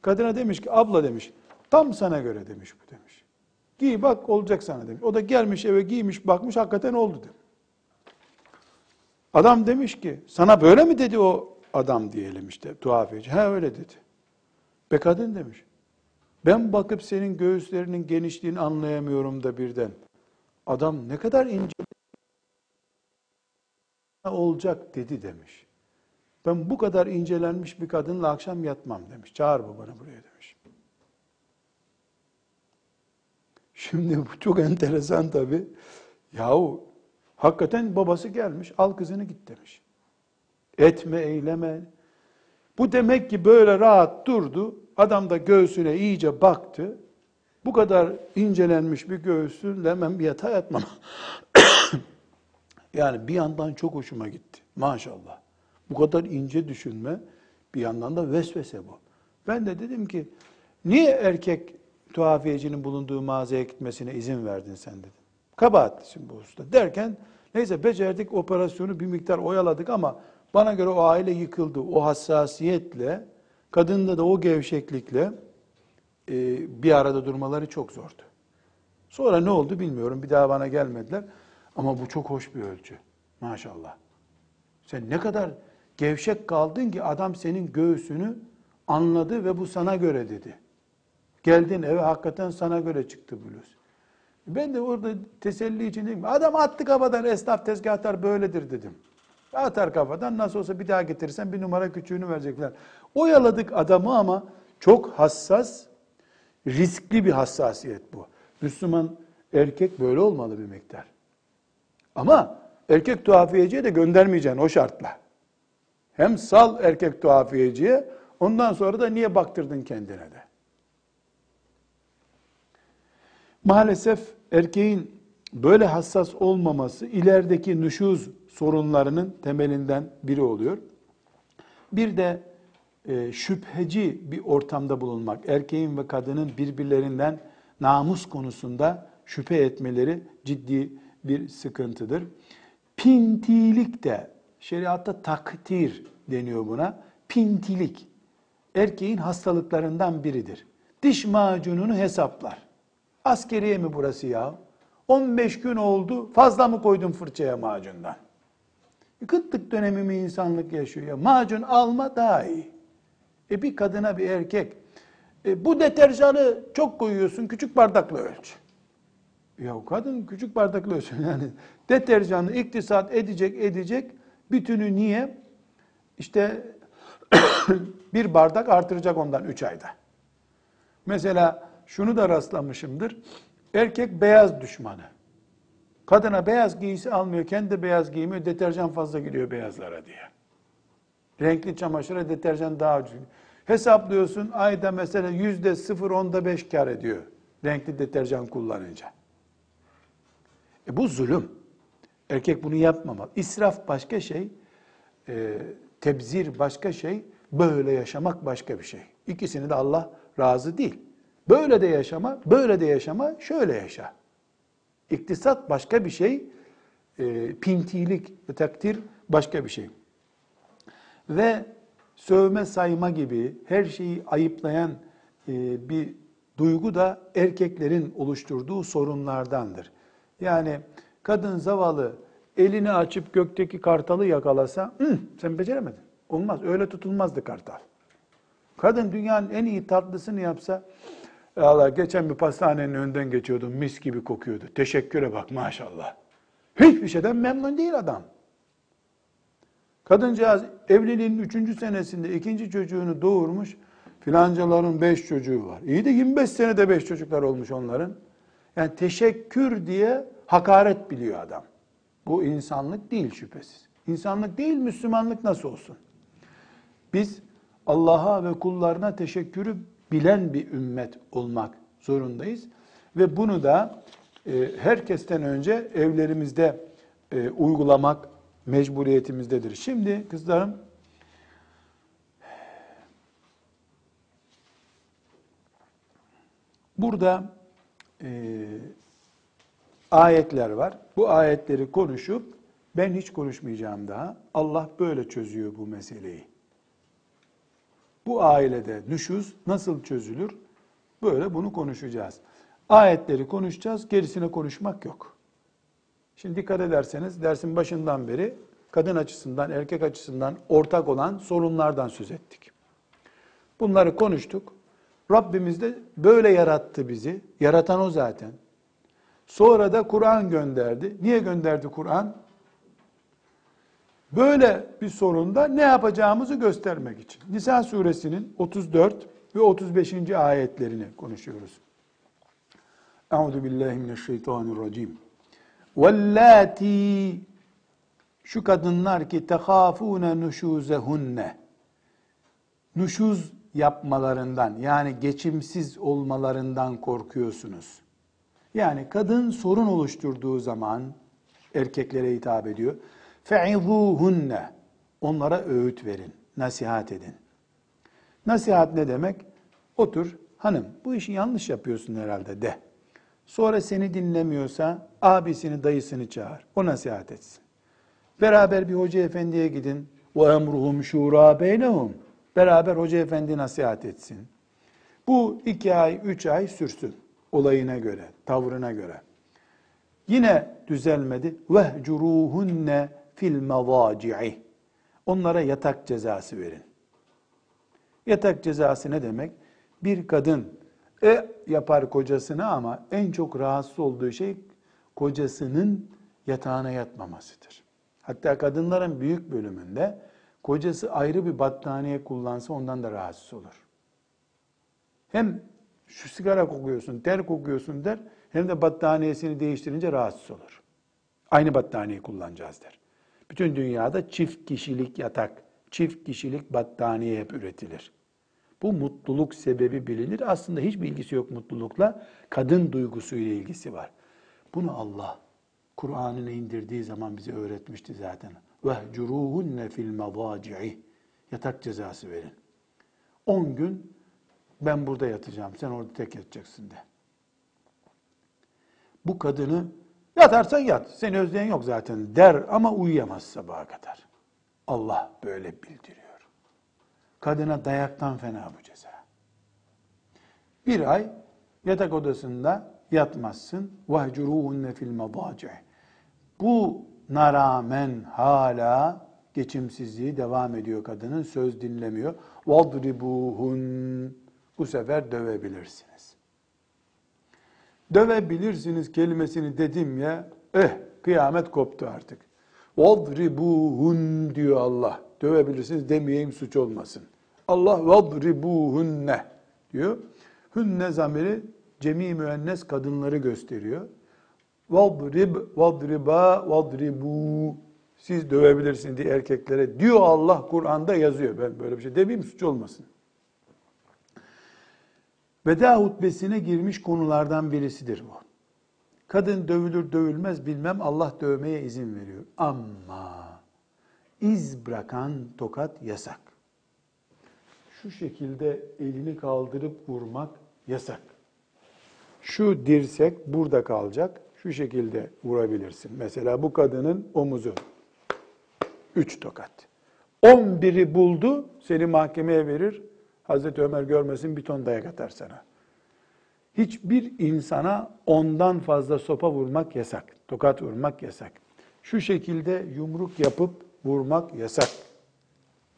S1: Kadına demiş ki abla demiş tam sana göre demiş bu demiş. Giy bak olacak sana demiş. O da gelmiş eve giymiş bakmış hakikaten oldu demiş. Adam demiş ki sana böyle mi dedi o adam diyelim işte tuhafiyeci. Ha öyle dedi. Be kadın demiş. Ben bakıp senin göğüslerinin genişliğini anlayamıyorum da birden. Adam ne kadar ince olacak dedi demiş. Ben bu kadar incelenmiş bir kadınla akşam yatmam demiş. Çağır babanı buraya demiş. Şimdi bu çok enteresan tabii. Yahu Hakikaten babası gelmiş, al kızını git demiş. Etme, eyleme. Bu demek ki böyle rahat durdu. Adam da göğsüne iyice baktı. Bu kadar incelenmiş bir göğsünle hemen bir yatağa yatmam. yani bir yandan çok hoşuma gitti. Maşallah. Bu kadar ince düşünme bir yandan da vesvese bu. Ben de dedim ki niye erkek tuhafiyecinin bulunduğu mağazaya gitmesine izin verdin sen dedim. Kabahatlisin bu usta. Derken neyse becerdik operasyonu bir miktar oyaladık ama bana göre o aile yıkıldı. O hassasiyetle, kadında da o gevşeklikle e, bir arada durmaları çok zordu. Sonra ne oldu bilmiyorum. Bir daha bana gelmediler. Ama bu çok hoş bir ölçü. Maşallah. Sen ne kadar gevşek kaldın ki adam senin göğsünü anladı ve bu sana göre dedi. Geldin eve hakikaten sana göre çıktı bluz. Ben de orada teselli için dedim. Adam attı kafadan esnaf tezgahtar böyledir dedim. Atar kafadan nasıl olsa bir daha getirirsen bir numara küçüğünü verecekler. Oyaladık adamı ama çok hassas, riskli bir hassasiyet bu. Müslüman erkek böyle olmalı bir miktar. Ama erkek tuhafiyeciye de göndermeyeceksin o şartla. Hem sal erkek tuhafiyeciye, ondan sonra da niye baktırdın kendine de. Maalesef erkeğin böyle hassas olmaması ilerideki nüşuz sorunlarının temelinden biri oluyor. Bir de e, şüpheci bir ortamda bulunmak, erkeğin ve kadının birbirlerinden namus konusunda şüphe etmeleri ciddi bir sıkıntıdır. Pintilik de şeriatta takdir deniyor buna. Pintilik erkeğin hastalıklarından biridir. Diş macununu hesaplar. Askeriye mi burası ya? 15 gün oldu fazla mı koydun fırçaya macundan? Kıtlık dönemi mi insanlık yaşıyor ya? Macun alma daha iyi. E bir kadına bir erkek e, bu deterjanı çok koyuyorsun küçük bardakla ölç. Ya kadın küçük bardakla ölçün yani. Deterjanı iktisat edecek edecek bütünü niye? İşte bir bardak artıracak ondan 3 ayda. Mesela şunu da rastlamışımdır. Erkek beyaz düşmanı. Kadına beyaz giysi almıyor, kendi beyaz giymiyor, deterjan fazla gidiyor beyazlara diye. Renkli çamaşıra deterjan daha ucuz. Hesaplıyorsun ayda mesela yüzde sıfır onda beş kar ediyor renkli deterjan kullanınca. E bu zulüm. Erkek bunu yapmamalı. İsraf başka şey, e, tebzir başka şey, böyle yaşamak başka bir şey. İkisini de Allah razı değil. Böyle de yaşama, böyle de yaşama, şöyle yaşa. İktisat başka bir şey, e, pintilik takdir başka bir şey. Ve sövme sayma gibi her şeyi ayıplayan e, bir duygu da erkeklerin oluşturduğu sorunlardandır. Yani kadın zavallı elini açıp gökteki kartalı yakalasa, Hı, sen beceremedin. Olmaz, öyle tutulmazdı kartal. Kadın dünyanın en iyi tatlısını yapsa, Allah geçen bir pastanenin önden geçiyordum, mis gibi kokuyordu. Teşekküre bak maşallah. Hiçbir şeyden memnun değil adam. Kadıncağız evliliğin üçüncü senesinde ikinci çocuğunu doğurmuş. Filancaların beş çocuğu var. İyi de 25 senede beş çocuklar olmuş onların. Yani teşekkür diye hakaret biliyor adam. Bu insanlık değil şüphesiz. İnsanlık değil, Müslümanlık nasıl olsun? Biz Allah'a ve kullarına teşekkürü bilen bir ümmet olmak zorundayız. Ve bunu da e, herkesten önce evlerimizde e, uygulamak mecburiyetimizdedir. Şimdi kızlarım burada e, ayetler var. Bu ayetleri konuşup ben hiç konuşmayacağım daha. Allah böyle çözüyor bu meseleyi. Bu ailede nüşuz nasıl çözülür? Böyle bunu konuşacağız. Ayetleri konuşacağız, gerisine konuşmak yok. Şimdi dikkat ederseniz dersin başından beri kadın açısından, erkek açısından ortak olan sorunlardan söz ettik. Bunları konuştuk. Rabbimiz de böyle yarattı bizi. Yaratan o zaten. Sonra da Kur'an gönderdi. Niye gönderdi Kur'an? Böyle bir sorunda ne yapacağımızı göstermek için. Nisa suresinin 34 ve 35. ayetlerini konuşuyoruz. Euzu billahi mineşşeytanirracim. Vellati şu kadınlar ki tehafune nuşuzehunne nuşuz yapmalarından yani geçimsiz olmalarından korkuyorsunuz. Yani kadın sorun oluşturduğu zaman erkeklere hitap ediyor. Fe'izuhunne onlara öğüt verin, nasihat edin. Nasihat ne demek? Otur, hanım bu işi yanlış yapıyorsun herhalde de. Sonra seni dinlemiyorsa abisini, dayısını çağır. O nasihat etsin. Beraber bir hoca efendiye gidin. O emruhum şura beynehum. Beraber hoca efendi nasihat etsin. Bu iki ay, üç ay sürsün. Olayına göre, tavrına göre. Yine düzelmedi. Vehcuruhunne fil mavaci'i. Onlara yatak cezası verin. Yatak cezası ne demek? Bir kadın e yapar kocasına ama en çok rahatsız olduğu şey kocasının yatağına yatmamasıdır. Hatta kadınların büyük bölümünde kocası ayrı bir battaniye kullansa ondan da rahatsız olur. Hem şu sigara kokuyorsun, ter kokuyorsun der, hem de battaniyesini değiştirince rahatsız olur. Aynı battaniyeyi kullanacağız der. Bütün dünyada çift kişilik yatak, çift kişilik battaniye hep üretilir. Bu mutluluk sebebi bilinir. Aslında hiçbir ilgisi yok mutlulukla. Kadın duygusuyla ilgisi var. Bunu Allah Kur'an'ını indirdiği zaman bize öğretmişti zaten. Vehcuruhunne fil madaci'i. Yatak cezası verin. 10 gün ben burada yatacağım, sen orada tek yatacaksın de. Bu kadını yatarsan yat, seni özleyen yok zaten der ama uyuyamaz sabaha kadar. Allah böyle bildiriyor. Kadına dayaktan fena bu ceza. Bir ay yatak odasında yatmazsın. وَهْجُرُوهُنَّ fil الْمَضَاجِعِ Buna rağmen hala geçimsizliği devam ediyor kadının. Söz dinlemiyor. وَضْرِبُوهُنْ Bu sefer dövebilirsiniz. dövebilirsiniz kelimesini dedim ya, eh kıyamet koptu artık. Vadribuhun diyor Allah. Dövebilirsiniz demeyeyim suç olmasın. Allah vadribuhunne diyor. Hünne zamiri cemi müennes kadınları gösteriyor. Vadrib, vadriba, vadribu. Siz dövebilirsiniz diye erkeklere diyor Allah Kur'an'da yazıyor. Ben böyle bir şey demeyeyim suç olmasın. Veda hutbesine girmiş konulardan birisidir bu. Kadın dövülür dövülmez bilmem Allah dövmeye izin veriyor. Ama iz bırakan tokat yasak şu şekilde elini kaldırıp vurmak yasak. Şu dirsek burada kalacak. Şu şekilde vurabilirsin. Mesela bu kadının omuzu. Üç tokat. On biri buldu, seni mahkemeye verir. Hazreti Ömer görmesin bir ton dayak atar sana. Hiçbir insana ondan fazla sopa vurmak yasak. Tokat vurmak yasak. Şu şekilde yumruk yapıp vurmak yasak.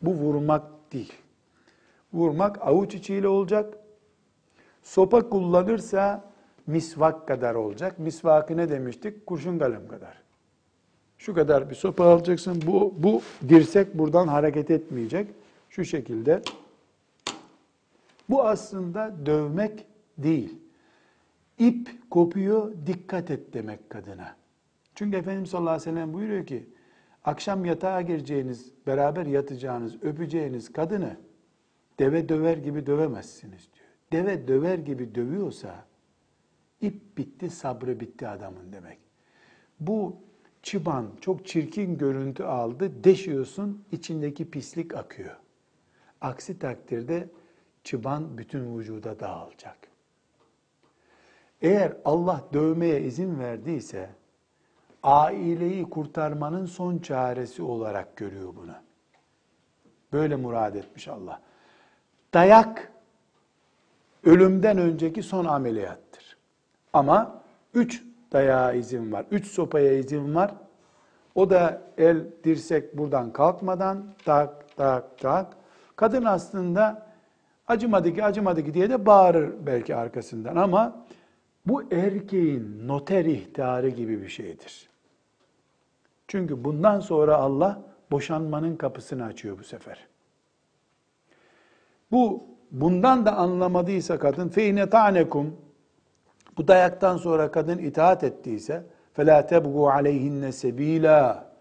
S1: Bu vurmak değil. Vurmak avuç içiyle olacak. Sopa kullanırsa misvak kadar olacak. Misvakı ne demiştik? Kurşun kalem kadar. Şu kadar bir sopa alacaksın. Bu, bu dirsek buradan hareket etmeyecek. Şu şekilde. Bu aslında dövmek değil. İp kopuyor, dikkat et demek kadına. Çünkü Efendimiz sallallahu aleyhi ve sellem buyuruyor ki, akşam yatağa gireceğiniz, beraber yatacağınız, öpeceğiniz kadını deve döver gibi dövemezsiniz diyor. Deve döver gibi dövüyorsa, ip bitti, sabrı bitti adamın demek. Bu çıban çok çirkin görüntü aldı, deşiyorsun, içindeki pislik akıyor. Aksi takdirde çıban bütün vücuda dağılacak. Eğer Allah dövmeye izin verdiyse, aileyi kurtarmanın son çaresi olarak görüyor bunu. Böyle murad etmiş Allah. Dayak ölümden önceki son ameliyattır. Ama üç dayağa izin var, üç sopaya izin var. O da el, dirsek buradan kalkmadan tak tak tak. Kadın aslında acımadı ki acımadı ki diye de bağırır belki arkasından ama bu erkeğin noter ihtarı gibi bir şeydir. Çünkü bundan sonra Allah boşanmanın kapısını açıyor bu sefer. Bu bundan da anlamadıysa kadın feyne tanekum bu dayaktan sonra kadın itaat ettiyse fela tebgu aleyhinne sebila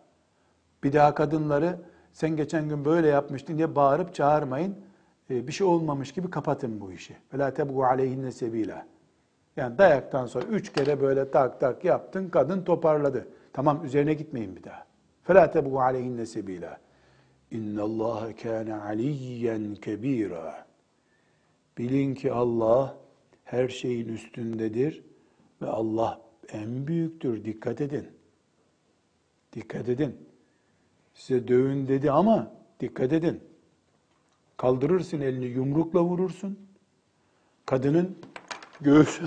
S1: bir daha kadınları sen geçen gün böyle yapmıştın diye bağırıp çağırmayın. Ee, bir şey olmamış gibi kapatın bu işi. فَلَا تَبْغُوا عَلَيْهِنَّ سَب۪يلًا Yani dayaktan sonra üç kere böyle tak tak yaptın, kadın toparladı. Tamam üzerine gitmeyin bir daha. فَلَا تَبْغُوا عَلَيْهِنَّ سَب۪يلًا اِنَّ اللّٰهَ كَانَ عَلِيًّا كَب۪يرًا Bilin ki Allah her şeyin üstündedir ve Allah en büyüktür. Dikkat edin. Dikkat edin. Size dövün dedi ama dikkat edin. Kaldırırsın elini yumrukla vurursun. Kadının göğüs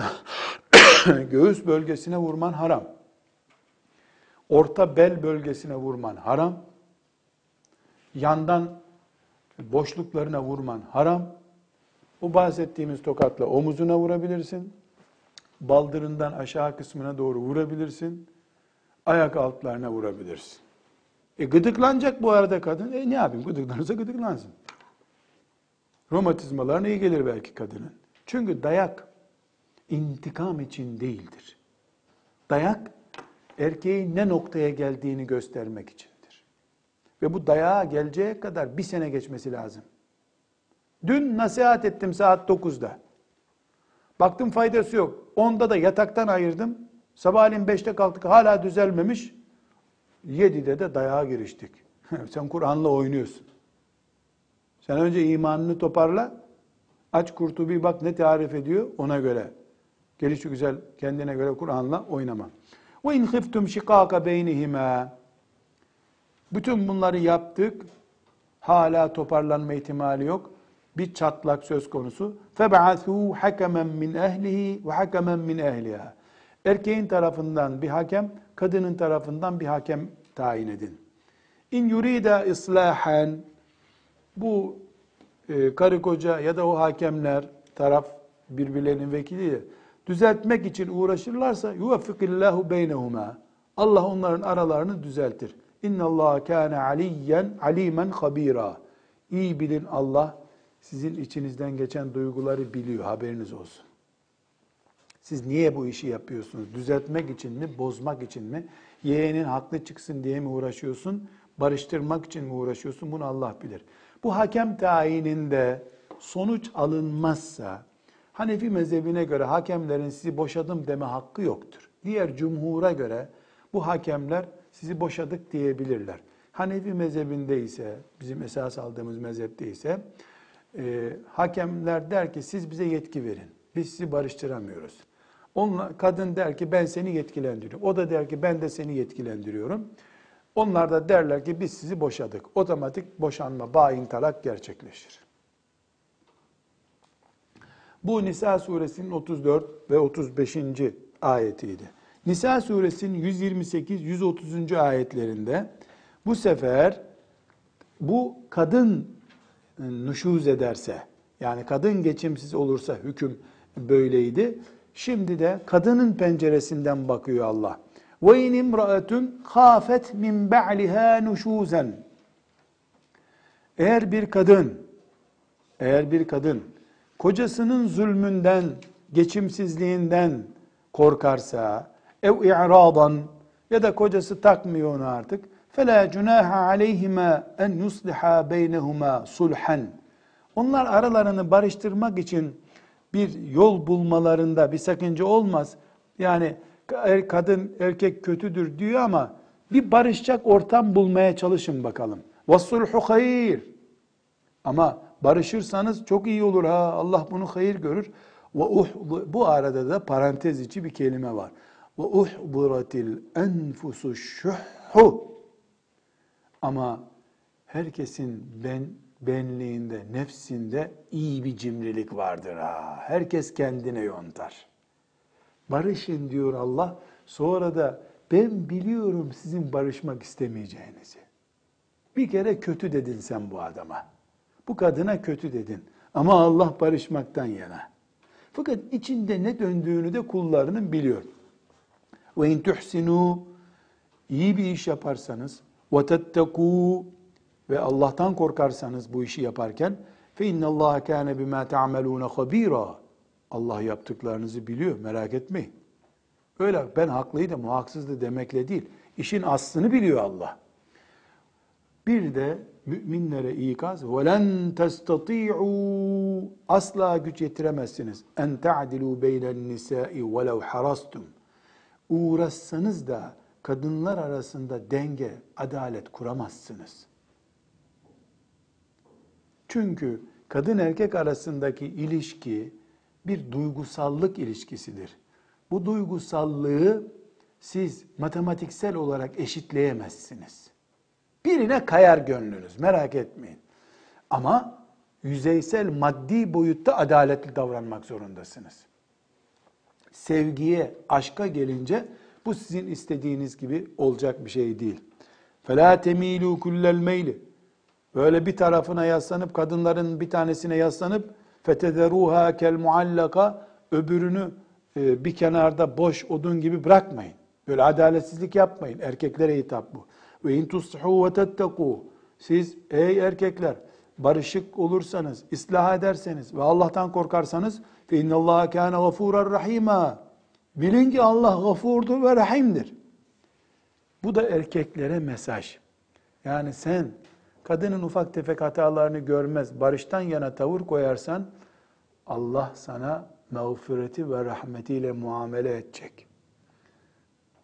S1: göğüs bölgesine vurman haram. Orta bel bölgesine vurman haram. Yandan boşluklarına vurman haram. O bahsettiğimiz tokatla omuzuna vurabilirsin. Baldırından aşağı kısmına doğru vurabilirsin. Ayak altlarına vurabilirsin. E gıdıklanacak bu arada kadın. E ne yapayım gıdıklanırsa gıdıklansın. Romatizmalarına iyi gelir belki kadının. Çünkü dayak intikam için değildir. Dayak erkeğin ne noktaya geldiğini göstermek içindir. Ve bu dayağa geleceğe kadar bir sene geçmesi lazım. Dün nasihat ettim saat 9'da. Baktım faydası yok. 10'da da yataktan ayırdım. Sabahleyin 5'te kalktık hala düzelmemiş. 7'de de dayağa giriştik. Sen Kur'an'la oynuyorsun. Sen önce imanını toparla. Aç Kurtubi bak ne tarif ediyor ona göre. Gelişi güzel kendine göre Kur'an'la oynama. Ve in khiftum şikaka beynihime. Bütün bunları yaptık. Hala toparlanma ihtimali yok. Bir çatlak söz konusu. Feb'athu hakemen min ehlihi ve hakemen min ehliha. Erkeğin tarafından bir hakem, kadının tarafından bir hakem tayin edin. İn yurida islahen bu e, karı koca ya da o hakemler taraf birbirlerinin vekili düzeltmek için uğraşırlarsa yuvaffikillahu beynehuma. Allah onların aralarını düzeltir. İnna Allah kana aliyen alimen habira. İyi bilin Allah sizin içinizden geçen duyguları biliyor, haberiniz olsun. Siz niye bu işi yapıyorsunuz? Düzeltmek için mi, bozmak için mi? Yeğenin haklı çıksın diye mi uğraşıyorsun? Barıştırmak için mi uğraşıyorsun? Bunu Allah bilir. Bu hakem tayininde sonuç alınmazsa, Hanefi mezhebine göre hakemlerin sizi boşadım deme hakkı yoktur. Diğer cumhura göre bu hakemler sizi boşadık diyebilirler. Hanefi mezhebinde ise, bizim esas aldığımız mezhepte ise e, hakemler der ki siz bize yetki verin. Biz sizi barıştıramıyoruz. Onunla, kadın der ki ben seni yetkilendiriyorum. O da der ki ben de seni yetkilendiriyorum. Onlar da derler ki biz sizi boşadık. Otomatik boşanma, bain talak gerçekleşir. Bu Nisa suresinin 34 ve 35. ayetiydi. Nisa suresinin 128-130. ayetlerinde bu sefer bu kadın nüşuz ederse, yani kadın geçimsiz olursa hüküm böyleydi. Şimdi de kadının penceresinden bakıyor Allah. Ve in imraetun khafet min ba'liha nuşuzen. Eğer bir kadın eğer bir kadın kocasının zulmünden, geçimsizliğinden korkarsa, ev i'radan ya da kocası takmıyor onu artık. Fela cunaha aleyhima en yusliha beynehuma sulhan. Onlar aralarını barıştırmak için bir yol bulmalarında bir sakınca olmaz. Yani er, kadın erkek kötüdür diyor ama bir barışacak ortam bulmaya çalışın bakalım. Vassulhu hayır. Ama barışırsanız çok iyi olur ha. Allah bunu hayır görür. Ve uh-, bu arada da parantez içi bir kelime var. Ve uhdiratil enfusu şuhhu. Ama herkesin ben benliğinde, nefsinde iyi bir cimrilik vardır ha. Herkes kendine yontar. Barışın diyor Allah. Sonra da ben biliyorum sizin barışmak istemeyeceğinizi. Bir kere kötü dedin sen bu adama. Bu kadına kötü dedin. Ama Allah barışmaktan yana. Fakat içinde ne döndüğünü de kullarının biliyor. Ve in tuhsinu iyi bir iş yaparsanız ve tettekû ve Allah'tan korkarsanız bu işi yaparken fe innallaha kana bima ta'malun habira. Allah yaptıklarınızı biliyor, merak etmeyin. Öyle ben haklıydım, o haksızdı demekle değil. İşin aslını biliyor Allah. Bir de müminlere ikaz وَلَنْ تَسْتَطِيعُوا Asla güç yetiremezsiniz. اَنْ تَعْدِلُوا بَيْنَ النِّسَاءِ وَلَوْ حَرَسْتُمْ Uğraşsanız da kadınlar arasında denge, adalet kuramazsınız. Çünkü kadın erkek arasındaki ilişki bir duygusallık ilişkisidir. Bu duygusallığı siz matematiksel olarak eşitleyemezsiniz. Birine kayar gönlünüz merak etmeyin. Ama yüzeysel maddi boyutta adaletli davranmak zorundasınız. Sevgiye, aşka gelince bu sizin istediğiniz gibi olacak bir şey değil. فَلَا تَم۪يلُوا كُلَّ الْمَيْلِ Böyle bir tarafına yaslanıp, kadınların bir tanesine yaslanıp فَتَذَرُوهَا كَالْمُعَلَّقَ Öbürünü e, bir kenarda boş odun gibi bırakmayın. Böyle adaletsizlik yapmayın. Erkeklere hitap bu. Ve in tuslihu ve tetteku. Siz ey erkekler barışık olursanız, ıslah ederseniz ve Allah'tan korkarsanız fe innallaha kana gafurar rahima. Bilin ki Allah gafurdur ve rahimdir. Bu da erkeklere mesaj. Yani sen kadının ufak tefek hatalarını görmez, barıştan yana tavır koyarsan Allah sana mağfireti ve rahmetiyle muamele edecek.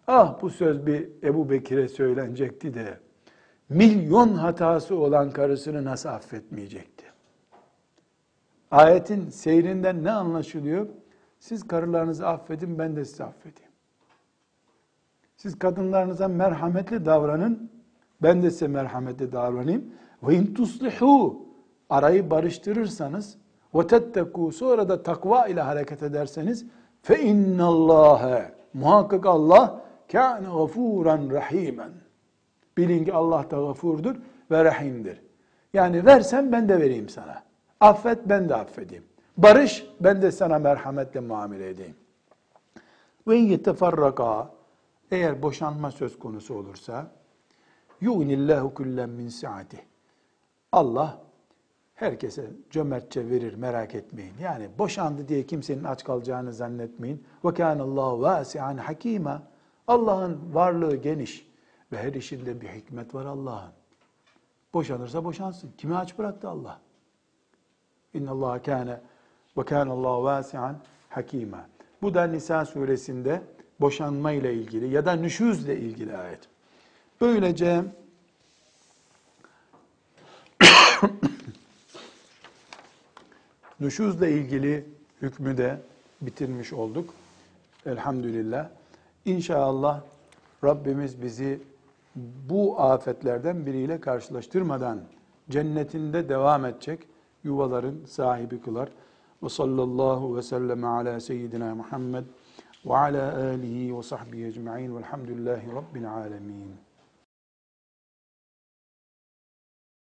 S1: Ah bu söz bir Ebu Bekir'e söylenecekti de milyon hatası olan karısını nasıl affetmeyecekti? Ayetin seyrinden ne anlaşılıyor? Siz karılarınızı affedin ben de sizi affedeyim. Siz kadınlarınıza merhametli davranın ben de size merhametli davranayım. Ve in tuslihu arayı barıştırırsanız ve tetteku sonra da takva ile hareket ederseniz fe innallâhe muhakkak Allah kâne gafûran rahîmen. Bilin ki Allah da gafurdur ve rahimdir. Yani versen ben de vereyim sana. Affet ben de affedeyim. Barış ben de sana merhametle muamele edeyim. Ve yetefarraka eğer boşanma söz konusu olursa yugnillahu kullen min saati. Allah herkese cömertçe verir merak etmeyin. Yani boşandı diye kimsenin aç kalacağını zannetmeyin. Ve kânallâhu vâsi'an hakîmâ. Allah'ın varlığı geniş ve her işinde bir hikmet var Allah'ın. Boşanırsa boşansın. Kimi aç bıraktı Allah? İnna Allah kâne ve kâne Allah vâsi'an hakîmâ. Bu da Nisa suresinde boşanma ile ilgili ya da nüşüzle ilgili ayet. Böylece nüşüzle ilgili hükmü de bitirmiş olduk. Elhamdülillah. İnşallah Rabbimiz bizi bu afetlerden biriyle karşılaştırmadan cennetinde devam edecek yuvaların sahibi kılar. Ve sallallahu ve sellem ala seyyidina Muhammed ve ala alihi ve sahbihi ecma'in velhamdülillahi rabbil alemin.